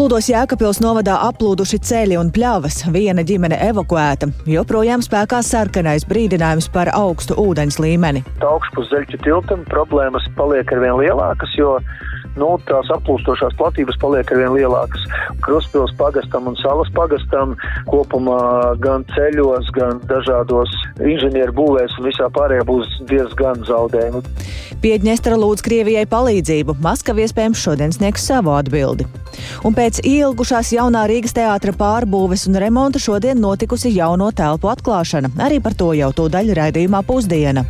Plūdos Jēkabpils novadā aplūduši ceļi un pļavas, viena ģimene evakuēta, joprojām spēkā sarkanais brīdinājums par augstu ūdens līmeni. Augšpus zeļķu tiltam problēmas paliek arvien lielākas, jo nu, tās aplūstošās platības paliek arvien lielākas. Kruspils pagastam un salas pagastam kopumā gan ceļos, gan dažādos inženieru būvēs un visā pārējā būs diezgan zaudējumi. Piedņestra lūdz Krievijai palīdzību. Maskava iespējams šodien sniegs savu atbildi. Un pēc ilgušās jaunā Rīgas teātra pārbūves un remonta šodien notikusi jauno telpu atklāšana. Arī par to jau to daļu raidījumā pusdiena.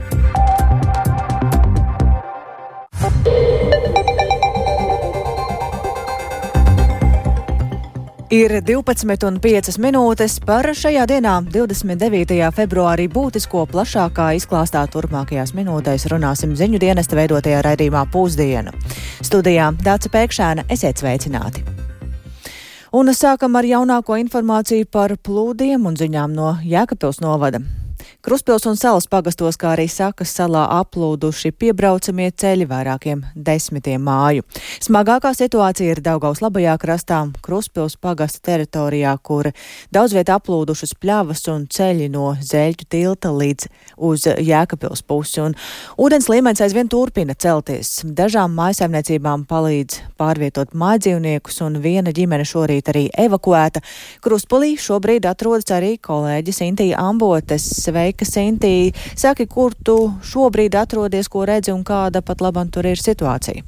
Ir 12,5 minūtes par šajā dienā, 29. februārī, būtisko plašākā izklāstā turpmākajās minūtēs runāsim ziņu dienesta veidotajā raidījumā Pūzdiena. Studijā Dāca Pēkšēna, esiet sveicināti! Un sākam ar jaunāko informāciju par plūdiem un ziņām no Jēkabpils novada. Kruspils un salas pagastos, kā arī Sakas salā aplūduši piebraucamie ceļi vairākiem desmitiem māju. Smagākā situācija ir Daugaus labajā krastā, Kruspils pagasta teritorijā, kur daudz viet aplūdušas pļavas un ceļi no Zeļķu tilta līdz uz Jēkabils pusi, un ūdens līmenis aizvien turpina celties. Dažām mājsaimniecībām palīdz pārvietot mājdzīvniekus, un viena ģimene šorīt arī evakuēta. Kruspulī šobrīd atrodas arī kolēģis Intija Ambotes. Sveika! Sveika, Sintī! Saki, kur tu šobrīd atrodies, ko redzi un kāda pat labam tur ir situācija?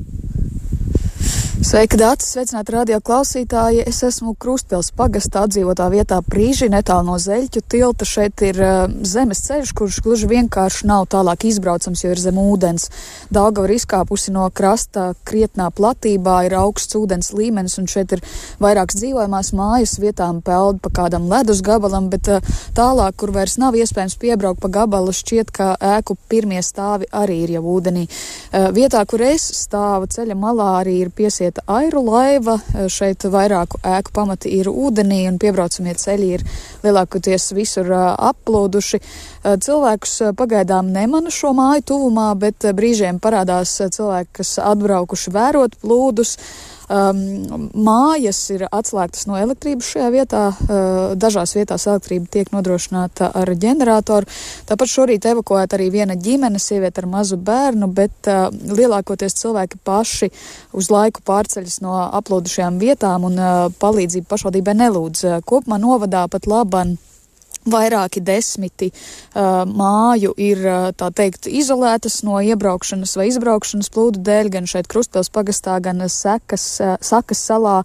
Sveika, Dārts! Sveicināti radio klausītāji! Es esmu Krustpils pagastā atdzīvotā vietā Prīži, netālu no Zeļķu tilta. Šeit ir uh, zemes ceļš, kurš gluži vienkārši nav tālāk izbraucams, jo ir zem ūdens. Daugava ir izkāpusi no krasta krietnā platībā, ir augsts ūdens līmenis, un šeit ir vairākas dzīvojamās mājas vietām peld pa kādam ledus gabalam, bet uh, tālāk, kur vairs nav iespējams piebraukt pa gabalu, šķiet, ka ēku pirmie stāvi arī ir jau ūdenī. Uh, vietā, kur es stāvu ceļa malā, arī ir piesiet vieta airu laiva. Eh, šeit vairāku ēku pamati ir ūdenī un piebraucamie ceļi ir lielākoties visur uh, aplūduši. Uh, cilvēkus pagaidām nemanu šo māju tuvumā, bet brīžiem parādās cilvēki, kas atbraukuši vērot plūdus. Um, mājas ir atslēgtas no elektrības šajā vietā. Uh, dažās vietās elektrība tiek nodrošināta ar ģeneratoru. Tāpat šorīt evakuēta arī viena ģimene, sieviete ar mazu bērnu, bet uh, lielākoties cilvēki paši uz laiku pārceļas no aplūdušajām vietām un uh, palīdzību pašvaldībai nelūdz. Kopumā novadā pat laban Vairāki desmiti uh, māju ir, uh, teikt, izolētas no iebraukšanas vai izbraukšanas plūdu dēļ, gan šeit Krustpils pagastā, gan Sekas, uh, Sakas salā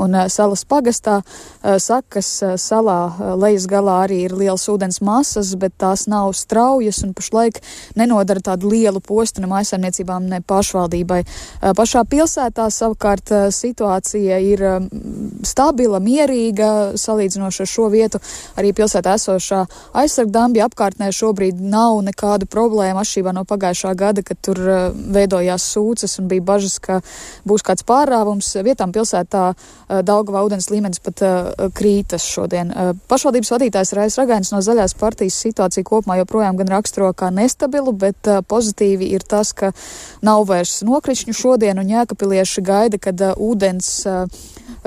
un uh, Salas pagastā. Uh, Sakas uh, salā uh, lejas galā arī ir liels ūdens masas, bet tās nav straujas un pašlaik nenodara tādu lielu postu ne maisaimniecībām, ne pašvaldībai. Uh, pašā pilsētā savukārt uh, situācija ir um, stabila, mierīga, salīdzinoši ar šo vietu. Arī pilsētā esošā aizsargdambja apkārtnē šobrīd nav nekādu problēmu atšķirībā no pagājušā gada, kad tur uh, veidojās sūces un bija bažas, ka būs kāds pārāvums. Vietām pilsētā uh, Daugavā ūdens līmenis pat uh, krītas šodien. Pašvaldības vadītājs Rais Ragainis no Zaļās partijas situāciju kopumā joprojām gan raksturo kā nestabilu, bet pozitīvi ir tas, ka nav vairs nokrišņu šodien un jēkapilieši gaida, kad ūdens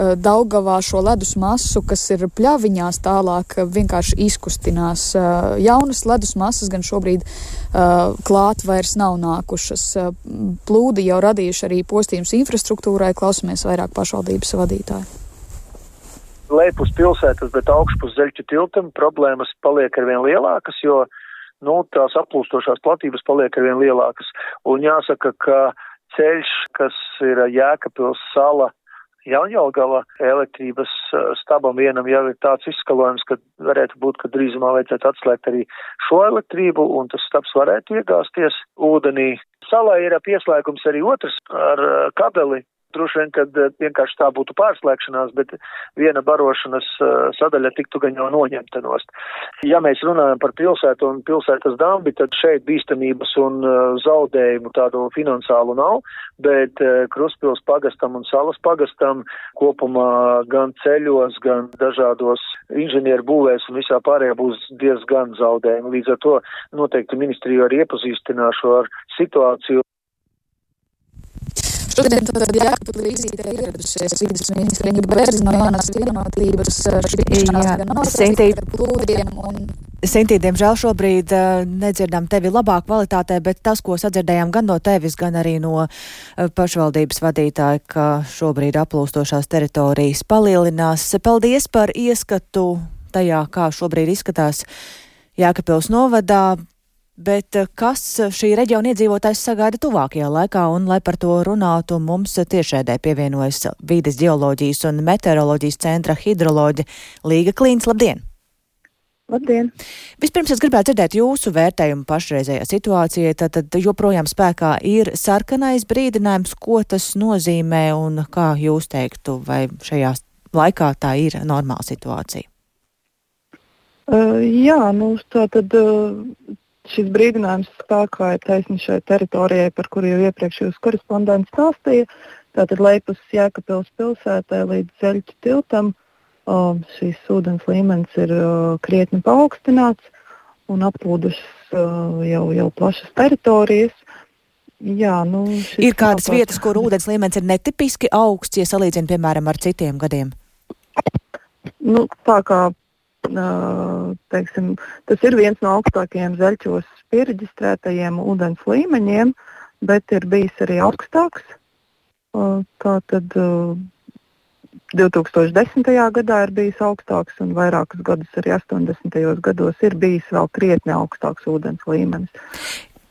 Daugavā šo ledus masu, kas ir pļaviņās tālāk, vienkārši izkustinās. Jaunas ledus masas gan šobrīd klāt vairs nav nākušas. Plūdi jau radījuši arī postījums infrastruktūrai, klausamies vairāk pašvaldības vadītāju. Lejpus pilsētas, bet augšpus zeļķu tiltam problēmas paliek arvien lielākas, jo nu, tās aplūstošās platības paliek arvien lielākas. Un jāsaka, ka ceļš, kas ir Jēkabils sala Jaunjēlgava elektrības stabam vienam jau ir tāds izskalojums, ka varētu būt, ka drīzumā vajadzētu atslēgt arī šo elektrību, un tas stabs varētu iegāzties ūdenī. Salā ir pieslēgums arī otrs ar kabeli, Droši vien, kad eh, vienkārši tā būtu pārslēgšanās, bet viena barošanas eh, sadaļa tiktu gan jau noņemta nost. Ja mēs runājam par pilsētu un pilsētas dambi, tad šeit bīstamības un eh, zaudējumu tādu finansālu nav, bet Kruspils pagastam un Salas pagastam kopumā gan ceļos, gan dažādos inženieru būvēs un visā pārējā būs diezgan zaudējumi. Līdz ar to noteikti ministriju arī iepazīstināšu ar situāciju. Šodien tad Jēkabpilī vizītē ieradušies vidas ministra Inga Bērzi no jaunās vienotības šī tikšanās gan nosaistīt ar plūdiem un Sintī, diemžēl šobrīd uh, nedzirdam tevi labā kvalitātē, bet tas, ko sadzirdējām gan no tevis, gan arī no uh, pašvaldības vadītāja, ka šobrīd aplūstošās teritorijas palielinās. Paldies par ieskatu tajā, kā šobrīd izskatās Jēkabpils novadā. Bet kas šī reģiona iedzīvotājs sagaida tuvākajā laikā, un lai par to runātu, mums tiešēdē pievienojas Vīdes geoloģijas un meteoroloģijas centra hidroloģe Līga Klīns. Labdien! Labdien! Vispirms es gribētu dzirdēt jūsu vērtējumu pašreizējā situācijā. Tad, tad joprojām spēkā ir sarkanais brīdinājums, ko tas nozīmē un kā jūs teiktu, vai šajā laikā tā ir normāla situācija? Uh, jā, nu tā tad uh, šis brīdinājums spēkā ir taisni šai teritorijai, par kuru jau iepriekš jūs korespondents stāstīja. Tātad Leipus Jēkabils pilsētā līdz Zeļķu tiltam šīs ūdens līmenis ir krietni paaugstināts un aplūdušas jau, jau plašas teritorijas. Jā, nu, ir kādas tāpat... vietas, kur ūdens līmenis ir netipiski augsts, ja salīdzina, piemēram, ar citiem gadiem? Nu, tā kā teiksim, tas ir viens no augstākajiem zaļķos pieregistrētajiem ūdens līmeņiem, bet ir bijis arī augstāks. Tā tad 2010. gadā ir bijis augstāks, un vairākus gadus arī 80. gados ir bijis vēl krietni augstāks ūdens līmenis.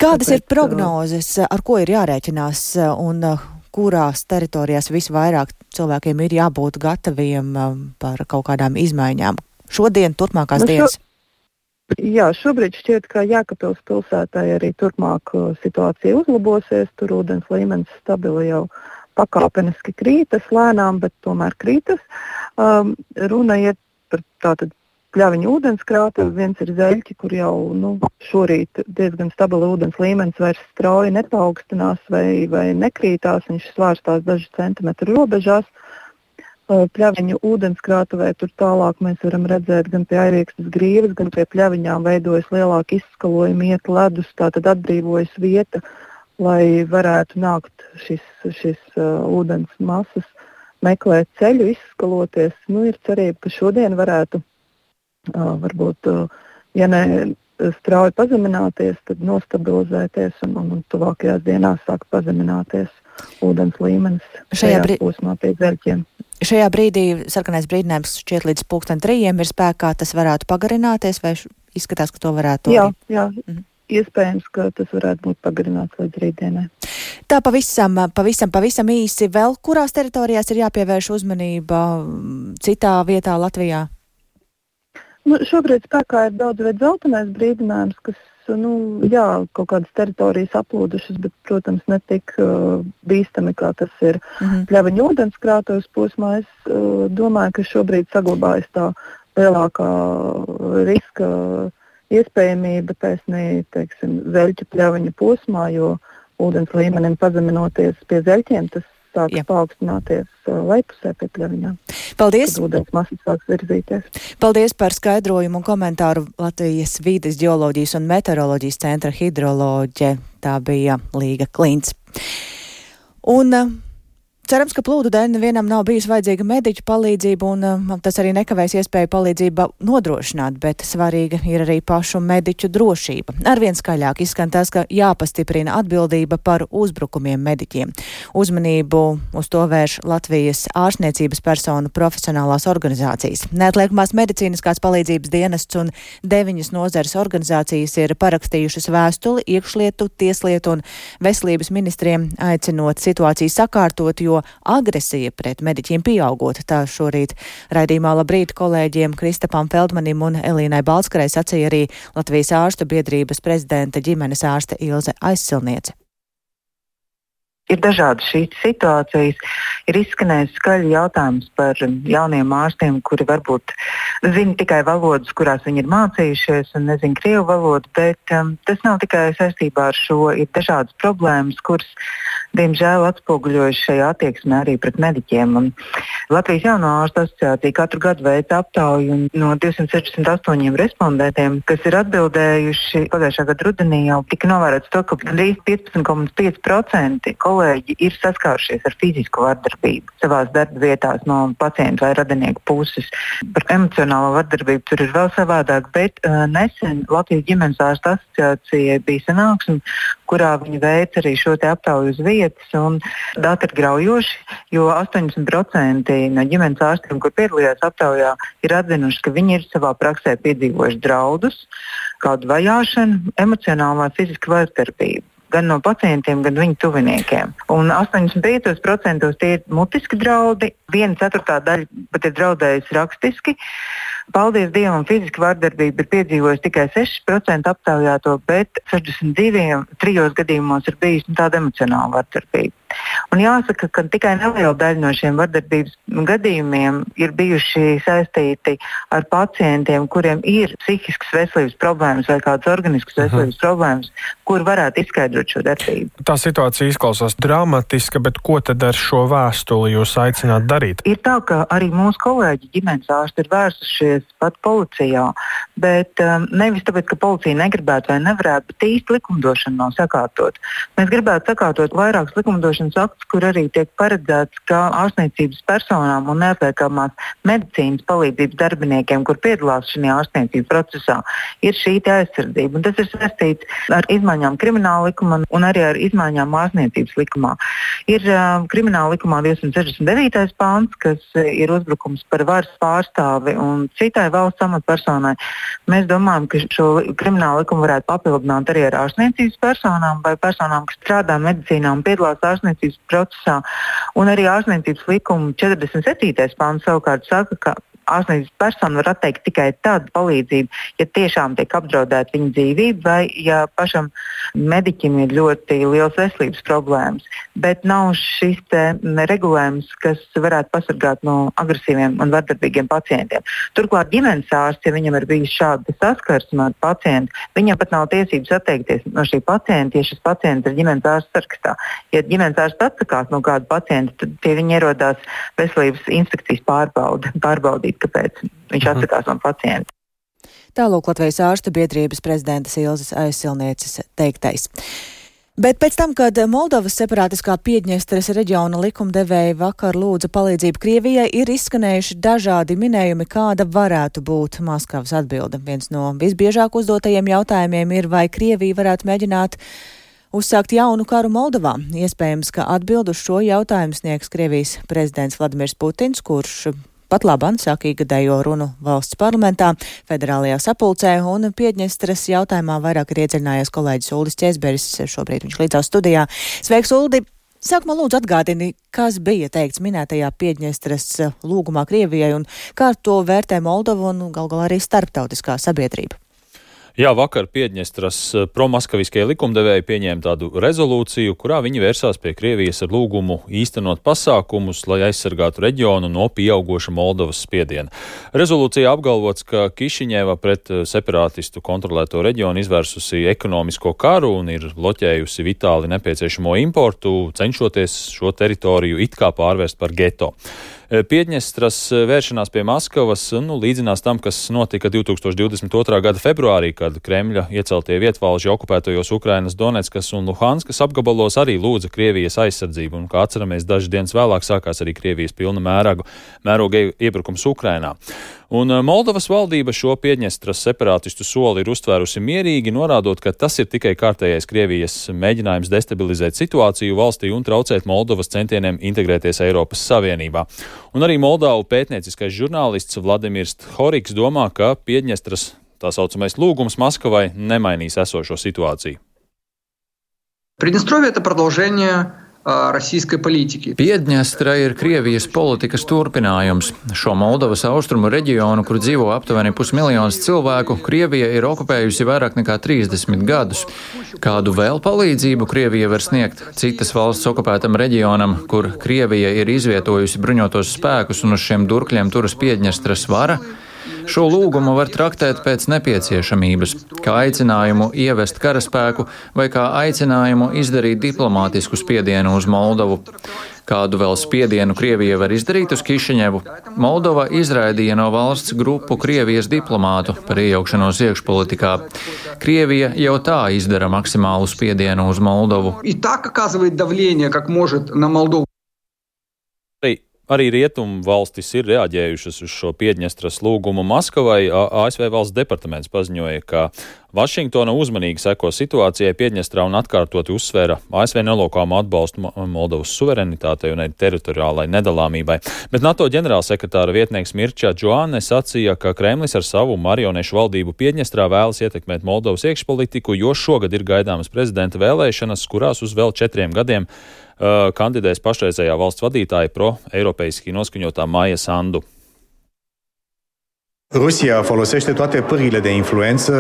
Kādas Tāpēc, ir prognozes, ar ko ir jārēķinās un kurās teritorijās visvairāk cilvēkiem ir jābūt gataviem par kaut kādām izmaiņām? Šodien, turpmākās nu, šo... dienas? Jā, šobrīd šķiet, ka Jēkabpils pilsētai arī turpmāk situācija uzlabosies. Tur ūdens līmenis stabili jau pakāpeniski krītas, lēnām, bet tomēr krītas. Um, runa iet par tātad pļaviņu ūdenskrātu, viens ir zeļķi, kur jau nu, šorīt diezgan stabili ūdens līmenis vairs strauji nepaukstinās vai, vai nekrītās, viņš svārstās dažu centimetru robežās. Uh, pļaviņu ūdenskrātuvē tur tālāk mēs varam redzēt gan pie airiekstas grīvas, gan pie pļaviņām veidojas lielāka izskalojuma, iet ledus, tātad atbrīvojas vieta uh, lai varētu nākt šis, šis uh, ūdens masas meklēt ceļu, izskaloties. Nu, ir cerība, ka šodien varētu uh, varbūt, uh, ja ne strauji pazemināties, tad nostabilizēties un, un, un tuvākajās dienās sākt pazemināties ūdens līmenis šajā posmā pie dzeļķiem. Šajā brīdī sarkanais brīdinājums šķiet līdz pulksten trījiem ir spēkā, tas varētu pagarināties vai izskatās, ka to varētu? Jā, jā. Mhm iespējams, ka tas varētu būt pagarināts līdz rītdienai. Tā pavisam, pavisam, pavisam īsi vēl, kurās teritorijās ir jāpievērš uzmanība citā vietā Latvijā? Nu, šobrīd spēkā ir daudz veidu zeltainais brīdinājums, kas nu, jā, kaut kādas teritorijas aplūdušas, bet, protams, ne tik uh, bīstami, kā tas ir mm -hmm. pļaviņu ūdenskrātos posmā. Es uh, domāju, ka šobrīd saglabājas tā lielākā riska iespējamība taisnī teiksim, zeļķu pļaviņu posmā, jo ūdens līmenim pazeminoties pie zeļķiem, tas sāks paaugstināties uh, lejpusē pie pļaviņām. Paldies! Ūdens masas sāks virzīties. Paldies par skaidrojumu un komentāru Latvijas vīdes geoloģijas un meteoroloģijas centra hidroloģe. Tā bija Līga Klints. Un uh, Cerams, ka plūdu dēļ nevienam nav bijusi vajadzīga mediķu palīdzība, un uh, tas arī nekavēs iespēju palīdzību nodrošināt, bet svarīga ir arī pašu mediķu drošība. Arvien skaļāk izskan tas, ka jāpastiprina atbildība par uzbrukumiem mediķiem. Uzmanību uz to vērš Latvijas ārstniecības personu profesionālās organizācijas. Neatliekamās medicīniskās palīdzības dienests un deviņas nozares organizācijas ir parakstījušas vēstuli iekšlietu, tieslietu un veselības ministriem, aicinot situāciju sakārtot, jo agresija pret mediķiem pieaugot. Tā šorīt raidījumā labrīt kolēģiem Kristapam Feldmanim un Elīnai Balskarai sacīja arī Latvijas ārstu biedrības prezidenta ģimenes ārste Ilze Aizsilniece ir dažādas šīs situācijas. Ir izskanējis skaļi jautājums par jauniem ārstiem, kuri varbūt zina tikai valodas, kurās viņi ir mācījušies, un nezina krievu valodu, bet um, tas nav tikai saistībā ar šo. Ir dažādas problēmas, kuras, diemžēl, atspoguļojas šajā attieksmē arī pret mediķiem. Un Latvijas jauno ārstu asociācija katru gadu veic aptauju no 268 respondentiem, kas ir atbildējuši pagājušā gada rudenī, jau tika novērots to, ka gandrīz 15,5% kolēģi ir saskārušies ar fizisku vardarbību savās darba vietās no pacientu vai radinieku puses. Par emocionālo vardarbību tur ir vēl savādāk, bet uh, nesen Latvijas ģimenes ārstu asociācijai bija sanāksme, kurā viņi veica arī šo aptauju uz vietas. Dati ir graujoši, jo 80% no ģimenes ārstiem, kur piedalījās aptaujā, ir atzinuši, ka viņi ir savā praksē piedzīvojuši draudus, kādu vajāšanu, emocionālu vai fizisku vardarbību gan no pacientiem, gan viņu tuviniekiem. Un 85% tie ir mutiski draudi, viena ceturtā daļa pat ir draudējusi rakstiski. Paldies Dievam, fiziska vardarbība ir piedzīvojusi tikai 6% aptaujāto, bet 62 gadījumos ir bijusi tāda emocionāla vardarbība. Un jāsaka, ka tikai neliela daļa no šiem vardarbības gadījumiem ir bijuši saistīti ar pacientiem, kuriem ir psihiskas veselības problēmas vai kādas organiskas mhm. veselības problēmas, kur varētu izskaidrot šo darbību. Tā situācija izklausās dramatiska, bet ko tad ar šo vēstuli jūs aicināt darīt? Ir tā, ka arī mūsu kolēģi ģimenes ārsti ir vērsušies pat policijā. Bet um, nevis tāpēc, ka policija negribētu vai nevarētu, bet īsti likumdošana nav sakārtot. Mēs gribētu sakārtot vairākus likumdošanas aktus, kur arī tiek paredzēts, ka ārstniecības personām un neatliekamās medicīnas palīdzības darbiniekiem, kur piedalās šajā ārstniecības procesā, ir šī aizsardzība. Un tas ir saistīts ar izmaiņām krimināla likumā un arī ar izmaiņām ārstniecības likumā. Ir uh, krimināla likumā 269. pāns, kas ir uzbrukums par varas pārstāvi un citai valsts amatpersonai. Mēs domājam, ka šo kriminālu likumu varētu papildināt arī ar ārstniecības personām vai personām, kas strādā medicīnā un piedalās ārstniecības procesā. Un arī ārstniecības likuma 47. pāns savukārt saka, ka ārstniecības persona var atteikt tikai tādu palīdzību, ja tiešām tiek apdraudēta viņa dzīvība vai ja pašam mediķim ir ļoti liels veselības problēmas. Bet nav šis regulējums, kas varētu pasargāt no agresīviem un vardarbīgiem pacientiem. Turklāt ģimenes ārsts, ja viņam ir bijis šāda saskarsme ar pacientu, viņam pat nav tiesības atteikties no šī pacienta, ja šis pacients ir ģimenes ārsts sarakstā. Ja ģimenes ārsts atsakās no kāda pacienta, tad pie viņa ierodās veselības inspekcijas pārbaude, pārbaudīt, kāpēc viņš mhm. atsakās no pacienta. Tālūk Latvijas ārstu biedrības prezidentas Ilzas aizsilnieces teiktais. Bet pēc tam, kad Moldovas separātiskā Piedņestras reģiona likumdevēja vakar lūdza palīdzību Krievijai, ir izskanējuši dažādi minējumi, kāda varētu būt Maskavas atbilde. Viens no visbiežāk uzdotajiem jautājumiem ir, vai Krievija varētu mēģināt uzsākt jaunu karu Moldovā. Iespējams, ka atbild uz šo jautājumu sniegs Krievijas prezidents Vladimirs Putins, kurš pat labam sāk ikgadējo runu valsts parlamentā, federālajā sapulcē un Piedņestras jautājumā vairāk ir iedziļinājies kolēģis Uldis Česberis. Šobrīd viņš līdzās studijā. Sveiks, Uldi! Sākumā lūdzu atgādini, kas bija teikts minētajā Piedņestras lūgumā Krievijai un kā to vērtē Moldova un gal galā arī starptautiskā sabiedrība. Jā, vakar Piedņestras eh, promaskaviskie likumdevēji pieņēma tādu rezolūciju, kurā viņi vērsās pie Krievijas ar lūgumu īstenot pasākumus, lai aizsargātu reģionu no pieaugoša Moldovas spiediena. Rezolūcijā apgalvots, ka Kišiņēva pret eh, separātistu kontrolēto reģionu izvērsusi ekonomisko karu un ir bloķējusi vitāli nepieciešamo importu, cenšoties šo teritoriju it kā pārvērst par geto. Piedņestras vēršanās pie Maskavas nu, līdzinās tam, kas notika 2022. gada februārī, kad Kremļa ieceltie vietvalži okupētajos Ukrainas Donetskas un Luhanskas apgabalos arī lūdza Krievijas aizsardzību. Un, kā atceramies, dažas dienas vēlāk sākās arī Krievijas pilna mēragu, mēroga iebrukums Ukrainā. Un eh, Moldovas valdība šo Piedņestras separātistu soli ir uztvērusi mierīgi, norādot, ka tas ir tikai kārtējais Krievijas mēģinājums destabilizēt situāciju valstī un traucēt Moldovas centieniem integrēties Eiropas Savienībā. Un arī Moldavu pētnieciskais žurnālists Vladimirs Horiks domā, ka Piedņestras tā saucamais lūgums Maskavai nemainīs esošo situāciju. Приднестровье – это продолжение российской политики. Piedņestra ir Krievijas politikas turpinājums. Šo Moldovas austrumu reģionu, kur dzīvo aptuveni pusmiljons cilvēku, Krievija ir okupējusi vairāk nekā 30 gadus. Kādu vēl palīdzību Krievija var sniegt citas valsts okupētam reģionam, kur Krievija ir izvietojusi bruņotos spēkus un uz šiem durkļiem turas Piedņestras vara? Šo lūgumu var traktēt pēc nepieciešamības, kā aicinājumu ievest karaspēku vai kā aicinājumu izdarīt diplomātisku spiedienu uz Moldovu. Kādu vēl spiedienu Krievija var izdarīt uz Kišiņevu? Moldova izraidīja no valsts grupu Krievijas diplomātu par iejaukšanos iekšpolitikā. Krievija jau tā izdara maksimālu spiedienu uz Moldovu. Arī rietumu valstis ir reaģējušas uz šo Piedņestras lūgumu Maskavai. ASV valsts departaments paziņoja, ka Vašingtona uzmanīgi seko situācijai Piedņestrā un atkārtoti uzsvēra ASV nelokāmu atbalstu Moldovas suverenitātei un teritoriālai nedalāmībai. Bet NATO ģenerālsekretāra vietnieks Mirčā Džoāne sacīja, ka Kremlis ar savu marionešu valdību Piedņestrā vēlas ietekmēt Moldovas iekšpolitiku, jo šogad ir gaidāmas prezidenta vēlēšanas, kurās uz vēl četriem gadiem Uh, kandidēs pašreizējā valsts vadītāja pro-eiropeiski noskaņotā Maija Sandu. Rusija folosește toate pârghile de influență.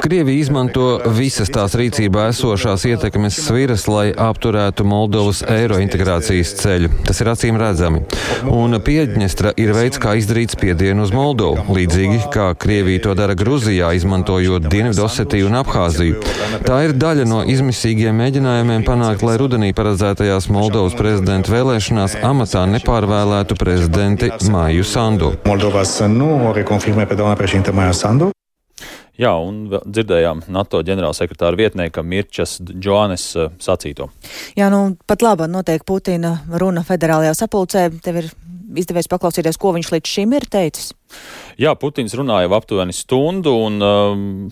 Krievija izmanto visas tās rīcībā esošās ietekmes sviras, lai apturētu Moldovas eiro integrācijas ceļu. Tas ir acīm redzami. Un Piedņestra ir veids, kā izdarīt spiedienu uz Moldovu, līdzīgi kā Krievija to dara Gruzijā, izmantojot Dienvidosetiju un Abhāziju. Tā ir daļa no izmisīgiem mēģinājumiem panākt, lai rudenī paredzētajās Moldovas prezidenta vēlēšanās amatā nepārvēlētu prezidenti Māju Sandu. Moldova să nu reconfirme pe doamna președintă Maia Sandu. Jā, un dzirdējām NATO ģenerālsekretāra vietnieka Mirčas Džoanes sacīto. Jā, nu pat labi notiek Putina runa federālajā sapulcē. Tev ir izdevies paklausīties, ko viņš līdz šim ir teicis? Jā, Putins runāja aptuveni stundu un um,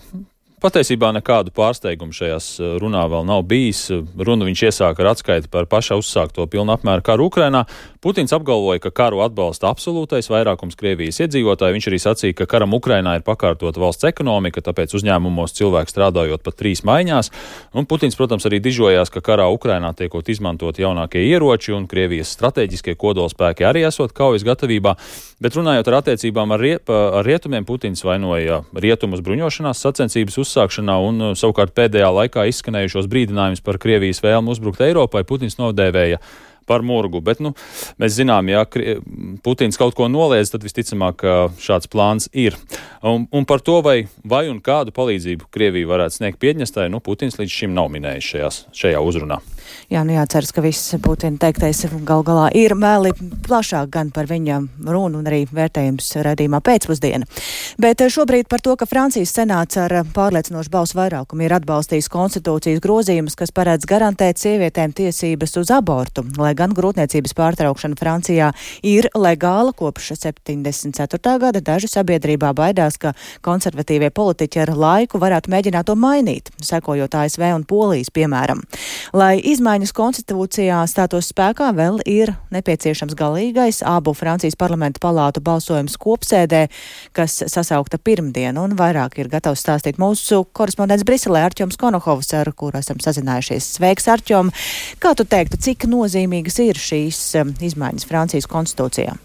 Patiesībā nekādu pārsteigumu šajās eh, runā vēl nav bijis. Runu viņš iesāka ar atskaiti par paša uzsākto pilnu apmēru karu Ukrainā. Putins apgalvoja, ka karu atbalsta absolūtais vairākums Krievijas iedzīvotāju. Viņš arī sacīja, ka karam Ukrainā ir pakārtota valsts ekonomika, tāpēc uzņēmumos cilvēki strādājot pat trīs maiņās. Un Putins, protams, arī dižojās, ka karā Ukrainā tiekot izmantot jaunākie ieroči un Krievijas strateģiskie kodolspēki arī esot kaujas gatavībā. Bet runājot ar attiecībām ar, rie, ar rietumiem, Putins vainoja rietumus bruņošanās sacensības uzsākšanā un uh, savukārt pēdējā laikā izskanējušos brīdinājumus par Krievijas vēlmu uzbrukt Eiropai Putins nodēvēja par murgu. Bet nu, mēs zinām, ja Putins kaut ko noliedz, tad visticamāk šāds plāns ir. Un, un par to, vai, vai un kādu palīdzību Krievija varētu sniegt Piedņestai, nu, Putins līdz šim nav minējis šajās, šajā uzrunā. Jā, nu jāceras, ka viss Putina teiktais gal galā ir mēli plašāk gan par viņa runu un arī vērtējums redzījumā pēcpusdiena. Bet šobrīd par to, ka Francijas senāts ar pārliecinošu balsu vairākumu ir atbalstījis konstitūcijas grozījumus, kas paredz garantēt sievietēm tiesības uz abortu, lai gan grūtniecības pārtraukšana Francijā ir legāla kopš 74. gada. Daži sabiedrībā baidās, ka konservatīvie politiķi ar laiku varētu mēģināt to mainīt, sekojot ASV un Polijas piemēram. Lai izmaiņas konstitūcijā stātos spēkā, vēl ir nepieciešams galīgais abu Francijas parlamentu palātu balsojums kopsēdē, kas sasaukta pirmdien, un vairāk ir gatavs stāstīt mūsu korespondents Briselē Arķoms Konohovs, ar kuru esam sazinājušies. Sveiks, Arķom! Kā tu teiktu, cik nozīmīgas ir šīs um, izmaiņas Francijas konstitūcijā?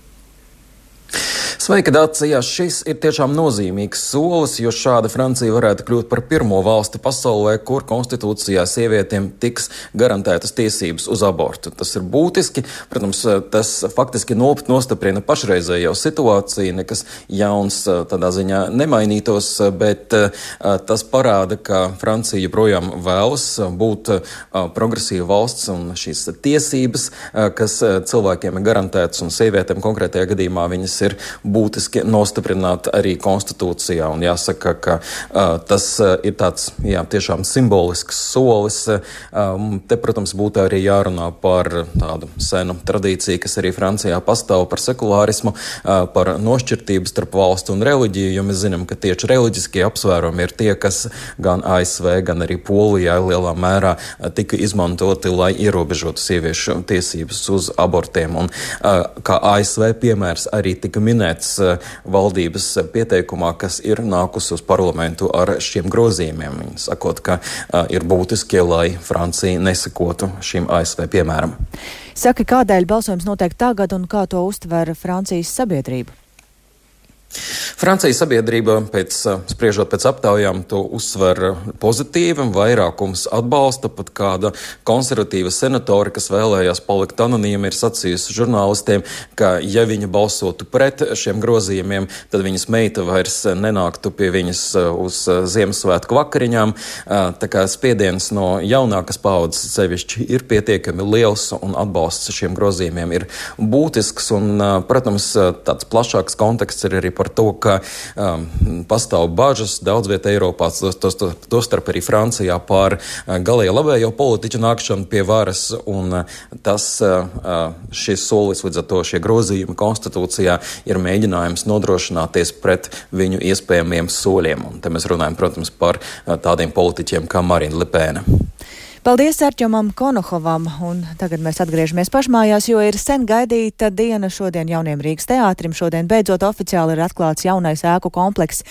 Sveika, Dācija! Šis ir tiešām nozīmīgs solis, jo šāda Francija varētu kļūt par pirmo valsti pasaulē, kur konstitūcijā sievietēm tiks garantētas tiesības uz abortu. Tas ir būtiski. Protams, tas faktiski nostiprina pašreizējo situāciju, nekas jauns tādā ziņā nemainītos, bet tas parāda, ka Francija joprojām vēlas būt progresīva valsts un šīs tiesības, kas cilvēkiem ir garantētas un sievietēm konkrētajā gadījumā viņas ir būtiski nostiprināt arī konstitūcijā. Un jāsaka, ka uh, tas ir tāds jā, tiešām simbolisks solis. Um, te, protams, būtu arī jārunā par tādu senu tradīciju, kas arī Francijā pastāv par sekulārismu, uh, par nošķirtību starp valstu un reliģiju, jo mēs zinām, ka tieši reliģiskie apsvērumi ir tie, kas gan ASV, gan arī Polijā lielā mērā tika izmantoti, lai ierobežotu sieviešu tiesības uz abortiem. Un, uh, kā ASV piemērs arī tika minēts, eh, valdības pieteikumā, kas ir nākusi uz parlamentu ar šiem grozījumiem. Viņi sakot, ka uh, ir būtiski, lai Francija nesakotu šim ASV piemēram. Saka, kādēļ balsojums notiek tagad un kā to uztver Francijas sabiedrība? Francijas sabiedrība, pēc, spriežot pēc aptaujām, to uzsver pozitīvi, vairākums atbalsta, pat kāda konservatīva senatora, kas vēlējās palikt anonīma, ir sacījusi žurnālistiem, ka ja viņa balsotu pret šiem grozījumiem, tad viņas meita vairs nenāktu pie viņas uz Ziemassvētku vakariņām. Tā kā spiediens no jaunākas paudzes sevišķi ir pietiekami liels un atbalsts šiem grozījumiem ir būtisks un, protams, tāds plašāks konteksts ir arī par to, ka um, pastāv bažas daudz vietā Eiropā, tostarp to, to arī Francijā, par uh, galēji labējo politiķu nākšanu pie varas, un uh, tas, uh, šis solis līdz ar to šie grozījumi konstitūcijā ir mēģinājums nodrošināties pret viņu iespējamiem soļiem. Un te mēs runājam, protams, par tādiem politiķiem kā Marina Lepēna. Paldies Arčomam Konohovam, un tagad mēs atgriežamies pašmājās, jo ir sen gaidīta diena šodien jauniem Rīgas teātrim. Šodien beidzot oficiāli ir atklāts jaunais ēku kompleks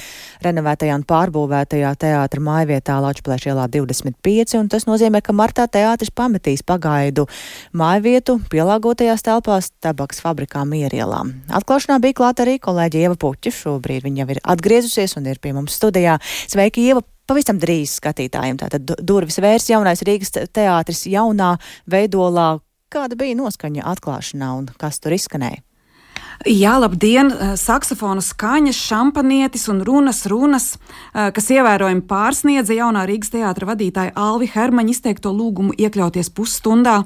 renovētajā un pārbūvētajā teātra mājvietā Lačplēša ielā 25, un tas nozīmē, ka martā teātris pametīs pagaidu mājvietu pielāgotajās telpās tabaks fabrikā Mierielā. Atklāšanā bija klāta arī kolēģi Ieva Puķa, šobrīd viņa jau ir atgriezusies un ir pie mums studijā. Sveiki, Ieva! Pavisam drīz skatītājiem. Tātad durvis vērs jaunais Rīgas teātris jaunā veidolā. Kāda bija noskaņa atklāšanā un kas tur izskanēja? Jā, labdien! Eh, saksofona skaņas, šampanietis un runas, runas, eh, kas ievērojami pārsniedza jaunā Rīgas teātra vadītāja Alvi Hermaņa izteikto lūgumu iekļauties pusstundā,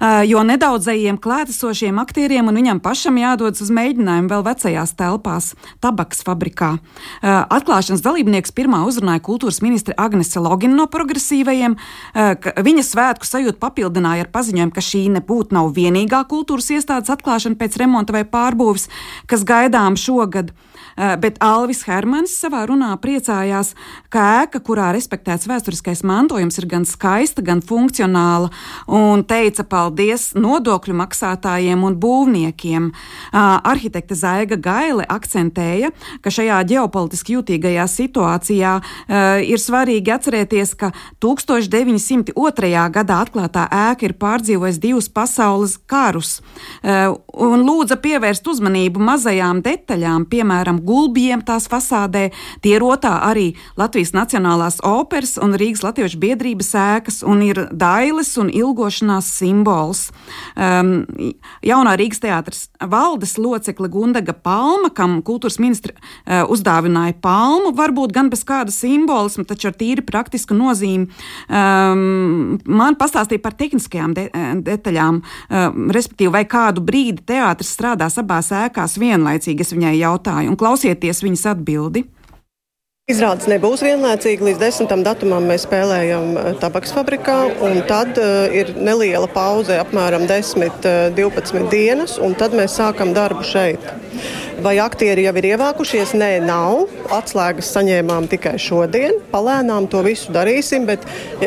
eh, jo nedaudzajiem klātesošiem aktieriem un viņam pašam jādodas uz mēģinājumu vēl vecajās telpās, tabaks fabrikā. Atklāšanas dalībnieks pirmā uzrunāja kultūras ministre Agnese Logina no progresīvajiem. Viņa svētku sajūtu papildināja ar paziņojumu, ka šī nebūtu nav vienīgā kultūras iestādes atklāšana pēc remonta vai pārbūves uzbūves, kas gaidām šogad. Eh, bet Alvis Hermans savā runā priecājās, ka ēka, kurā respektēts vēsturiskais mantojums, ir gan skaista, gan funkcionāla, un teica paldies nodokļu maksātājiem un būvniekiem. Eh, arhitekte Zaiga Gaile akcentēja, ka šajā ģeopolitiski jūtīgajā situācijā eh, ir svarīgi atcerēties, ka 1902. gadā atklātā ēka ir pārdzīvojusi divus pasaules karus, un lūdza pievērst uzmanību mazajām detaļām, piemēram, gulbjiem tās fasādē. Tie ir otā arī Latvijas Nacionālās operas un Rīgas Latviešu biedrības ēkas un ir dailes un ilgošanās simbols. Um, jaunā Rīgas teātras valdes locekle Gundaga Palma, kam kultūras ministra uh, uzdāvināja palmu, varbūt gan bez kāda simbolisma, taču ar tīri praktisku nozīmi. Um, man pastāstīja par tehniskajām de detaļām, um, respektīvi, vai kādu brīdi teātris strādās abās ēkās vienlaicīgi, es viņai jautāju. Un klausieties viņas atbildi. Izrādes nebūs vienlaicīgi. Līdz 10. datumam mēs spēlējam eh, tabaks fabrikā, un tad uh, ir neliela pauze, apmēram 10-12 uh, dienas, un tad mēs sākam darbu šeit. Vai aktieri jau ir ievākušies? Nē, nav. Atslēgas saņēmām tikai šodien. Palēnām to visu darīsim, bet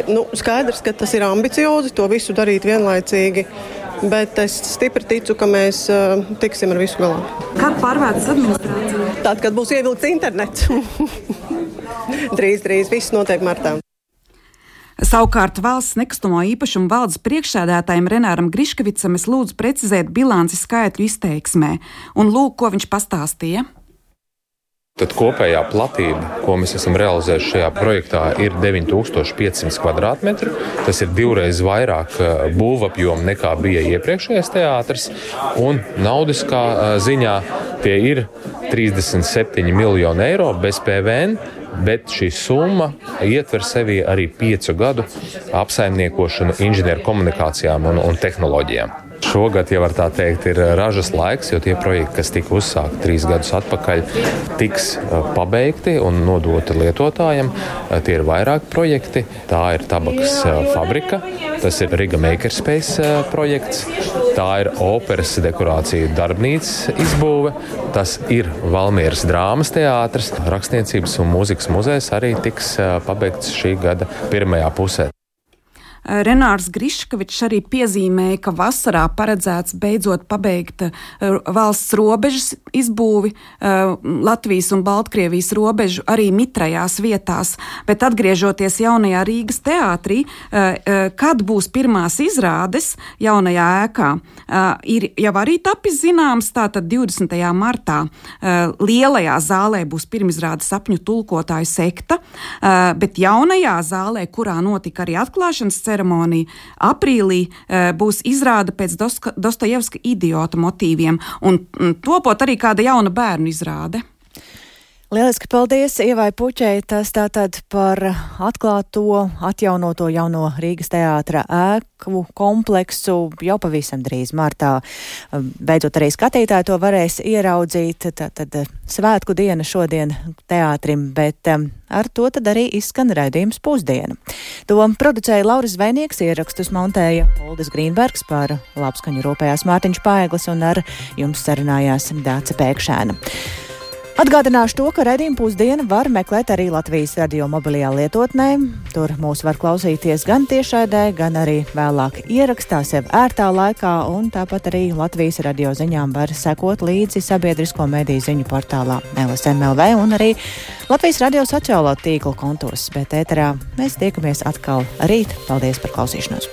nu, skaidrs, ka tas ir ambiciozi to visu darīt vienlaicīgi bet es stipri ticu, ka mēs uh, tiksim ar visu galā. Kad pārvērtas administrācija? Tad, kad būs ievilkts internets. drīz, drīz viss notiek martā. Savukārt valsts nekustamo īpašumu valdes priekšsēdētājiem Renāram Griškavicam es lūdzu precizēt bilanci skaitļu izteiksmē, un lūk, ko viņš pastāstīja. Tad kopējā platība, ko mēs esam realizējuši šajā projektā, ir 9500 km2. Tas ir divreiz vairāk eh, būvapjoma nekā bija iepriekšējais teātris. Un naudiskā eh, ziņā tie ir 37 miljoni eiro bez PVN. Bet šī summa ietver sevī arī piecu gadu apsaimniekošanu inženieru komunikācijām un, un tehnoloģijām. Šogad, ja var tā teikt, ir ražas laiks, jo tie projekti, kas tika uzsākti trīs gadus atpakaļ, tiks pabeigti un nodoti lietotājiem. Tie ir vairāki projekti. Tā ir tabakas fabrika, tas ir Riga Makerspace projekts, tā ir operas dekorācija darbnīcas izbūve, tas ir Valmieras drāmas teātris, rakstniecības un mūzikas muzejs arī tiks pabeigts šī gada pirmajā pusē. Renārs Griškavičs arī piezīmēja, ka vasarā paredzēts beidzot pabeigt valsts robežas izbūvi, Latvijas un Baltkrievijas robežu arī mitrajās vietās, bet atgriežoties jaunajā Rīgas teātrī, kad būs pirmās izrādes jaunajā ēkā, ir jau arī tapis zināms, tātad 20. martā lielajā zālē būs pirmizrāde sapņu tulkotāju sekta, bet jaunajā zālē, kurā notika arī atklāšanas ceremonija, aprīlī būs izrāde pēc Dostojevska idiota motīviem un topot arī kāda jauna bērnu izrāde. Lieliski paldies Ievai Puķei. Tas tātad par atklāto, atjaunoto jauno Rīgas teātra ēku kompleksu jau pavisam drīz martā. Beidzot arī skatītāji to varēs ieraudzīt. Tātad svētku diena šodien teātrim, bet um, ar to tad arī izskan raidījums pusdiena. To producēja Lauris Zvēnieks, ierakstus montēja Oldis Grīnbergs par labskaņu rūpējās Mārtiņš Paeglis un ar jums sarunājās Dāca Pēkšēna. Atgādināšu to, ka redzējumu pusdienu var meklēt arī Latvijas radio mobilajā lietotnē. Tur mūs var klausīties gan tiešraidē, gan arī vēlāk ierakstā sev ērtā laikā, un tāpat arī Latvijas radio ziņām var sekot līdzi sabiedrisko mediju ziņu portālā LSMLV un arī Latvijas radio sociālo tīklu kontos. Bet ēterā mēs tiekamies atkal rīt. Paldies par klausīšanos!